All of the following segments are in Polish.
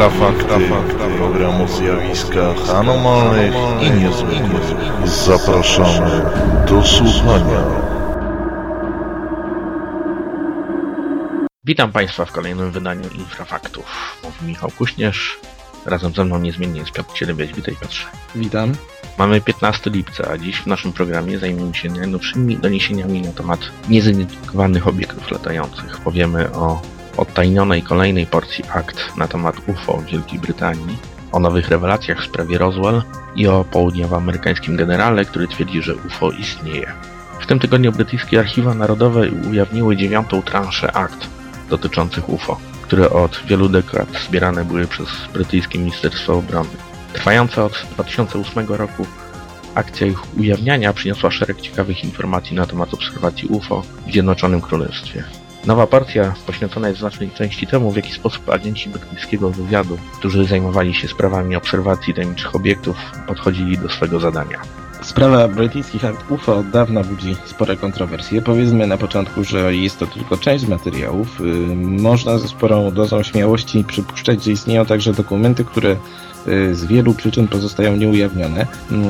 Infrafakty, program o zjawiskach anomalnych i niezwykłych. Zapraszamy do słuchania. Witam Państwa w kolejnym wydaniu Infrafaktów. Mówi Michał Kuśnierz. Razem ze mną niezmiennie jest Piotr Cielebiać. Witaj Piotrze. Witam. Mamy 15 lipca, a dziś w naszym programie zajmiemy się najnowszymi doniesieniami na temat niezidentyfikowanych obiektów latających. Powiemy o odtajnionej kolejnej porcji akt na temat UFO w Wielkiej Brytanii, o nowych rewelacjach w sprawie Roswell i o południowoamerykańskim generale, który twierdzi, że UFO istnieje. W tym tygodniu brytyjskie archiwa narodowe ujawniły dziewiątą transzę akt dotyczących UFO, które od wielu dekad zbierane były przez brytyjskie Ministerstwo Obrony. Trwająca od 2008 roku akcja ich ujawniania przyniosła szereg ciekawych informacji na temat obserwacji UFO w Zjednoczonym Królestwie. Nowa partia poświęcona jest w znacznej części temu, w jaki sposób agenci brytyjskiego wywiadu, którzy zajmowali się sprawami obserwacji tajemniczych obiektów, podchodzili do swego zadania. Sprawa brytyjskich akt UFO od dawna budzi spore kontrowersje. Powiedzmy na początku, że jest to tylko część materiałów. Yy, Można ze sporą dozą śmiałości przypuszczać, że istnieją także dokumenty, które z wielu przyczyn pozostają nieujawnione.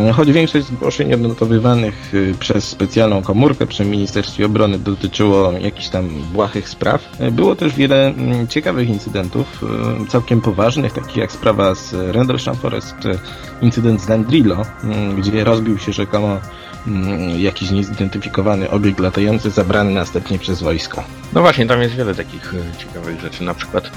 Yy, Choć większość zgłoszeń odnotowywanych yy, przez specjalną komórkę przy Ministerstwie Obrony dotyczyło jakichś tam błahych spraw, yy, było też wiele mm, ciekawych incydentów, całkiem poważnych, takich jak sprawa z Rendlesham Forest czy incydent z Landrillo, mm, gdzie rozbił się rzekomo mm, jakiś niezidentyfikowany obiekt latający zabrany następnie przez wojsko. No właśnie, tam jest wiele takich e, ciekawych rzeczy, na przykład e,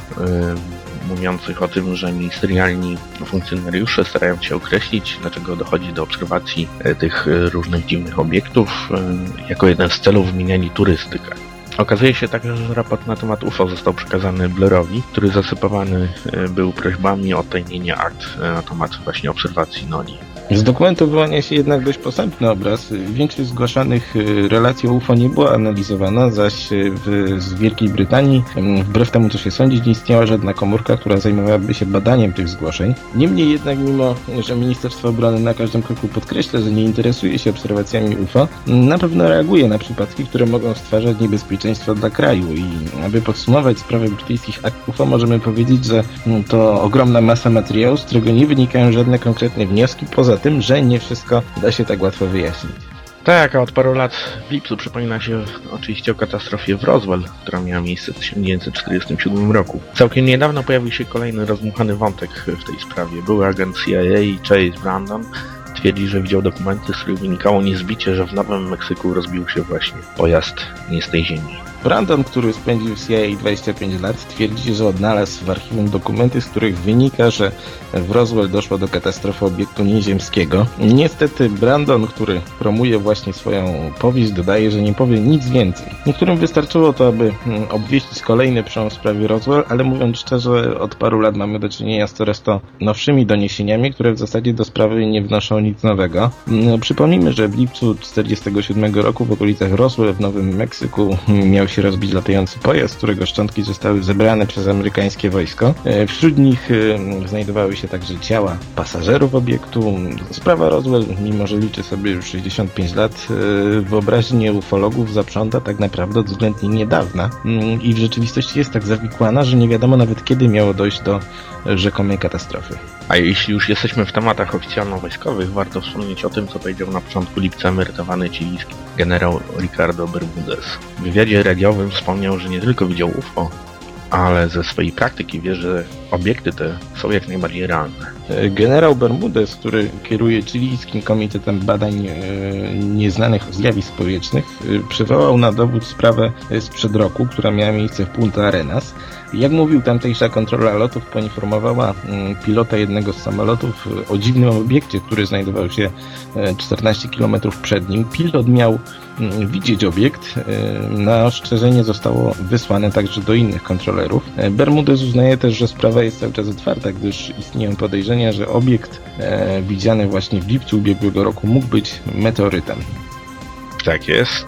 mówiących o tym, że ministerialni funkcjonariusze starają się określić, dlaczego dochodzi do obserwacji e, tych różnych dziwnych obiektów. E, jako jeden z celów wymieniali turystykę. Okazuje się także, że raport na temat UFO został przekazany Blairowi, który zasypowany był prośbami o odtajnienie akt na temat właśnie obserwacji Noli. Z dokumentu wyłania się jednak dość posępny obraz. Większość zgłaszanych y, relacji o UFO nie była analizowana, zaś y, w, z Wielkiej Brytanii, wbrew temu co się sądzi, nie istniała żadna komórka, która zajmowałaby się badaniem tych zgłoszeń. Niemniej jednak, mimo że Ministerstwo Obrony na każdym kroku podkreśla, że nie interesuje się obserwacjami UFO, na pewno reaguje na przypadki, które mogą stwarzać niebezpieczeństwo dla kraju. I aby podsumować sprawę brytyjskich UFO, możemy powiedzieć, że mm, to ogromna masa materiału, z którego nie wynikają żadne konkretne wnioski, poza tym, że nie wszystko da się tak łatwo wyjaśnić. Tak, a od paru lat w lipcu przypomina się oczywiście o katastrofie w Roswell, która miała miejsce w 1947 roku. Całkiem niedawno pojawił się kolejny rozmuchany wątek w tej sprawie. Były agent CIA Chase Brandon twierdzi, że widział dokumenty, z których wynikało niezbicie, że w Nowym Meksyku rozbił się właśnie pojazd nie z tej ziemi. Brandon, który spędził w CIA 25 lat, twierdzi, że odnalazł w archiwum dokumenty, z których wynika, że w Roswell doszło do katastrofy obiektu nieziemskiego. Niestety Brandon, który promuje właśnie swoją powieść, dodaje, że nie powie nic więcej. Niektórym wystarczyło to, aby mm, obwieścić kolejny przełom w sprawie Roswell, ale mówiąc szczerze, od paru lat mamy do czynienia z coraz to nowszymi doniesieniami, które w zasadzie do sprawy nie wnoszą nic nowego. Mm, Przypomnijmy, że w lipcu 1947 roku w okolicach Roswell w Nowym Meksyku miał się rozbić latający pojazd, którego szczątki zostały zebrane przez amerykańskie wojsko. E, Wśród nich e, znajdowały się także ciała pasażerów obiektu. Sprawa Roswell, mimo że liczy sobie już 65 lat, e, wyobraźnię ufologów zaprząta tak naprawdę od względnie niedawna Mm, i w rzeczywistości jest tak zawikłana, że nie wiadomo nawet kiedy miało dojść do rzekomej katastrofy. A jeśli już jesteśmy w tematach oficjalno-wojskowych, warto wspomnieć o tym, co powiedział na początku lipca emerytowany chilijski generał Ricardo Bermudez. W wywiadzie radiowym wspomniał, że nie tylko widział UFO, ale ze swojej praktyki wie, że obiekty te są jak najbardziej realne. Generał Bermudez, który kieruje chilijskim Komitetem Badań e, Nieznanych Zjawisk Powietrznych, e, przywołał na dowód sprawę sprzed roku, która miała miejsce w Punta Arenas. Jak mówił, tamtejsza kontrola lotów poinformowała mm, pilota jednego z samolotów e, o dziwnym obiekcie, który znajdował się e, 14 km przed nim. Pilot miał widzieć obiekt. E, Na ostrzeżenie zostało wysłane także do innych kontrolerów. E, Bermudez uznaje też, że sprawa jest cały czas otwarta, gdyż istnieją podejrzenia, że obiekt e, widziany właśnie w lipcu ubiegłego roku mógł być meteorytem. Tak jest.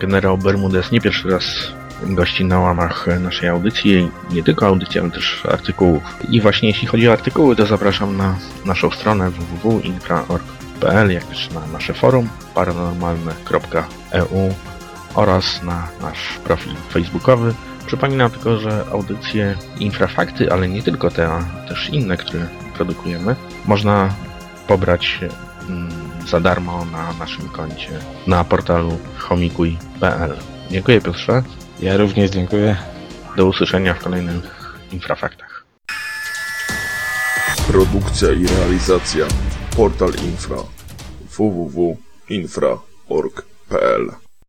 Generał Bermudez nie pierwszy raz gości na łamach naszej audycji, nie tylko audycji, ale też artykułów. I właśnie jeśli chodzi o artykuły, to zapraszam na naszą stronę www.infra.org.pl, jak też na nasze forum paranormalne.eu oraz na nasz profil facebookowy Przypominam tylko, że audycje Infrafakty, ale nie tylko te, a też inne, które produkujemy, można pobrać mm, za darmo na naszym koncie na portalu chomikuj.pl. Dziękuję Piotrze. Ja również dziękuję. Do usłyszenia w kolejnych Infrafaktach. Produkcja i realizacja Portal Infra www.infra.org.pl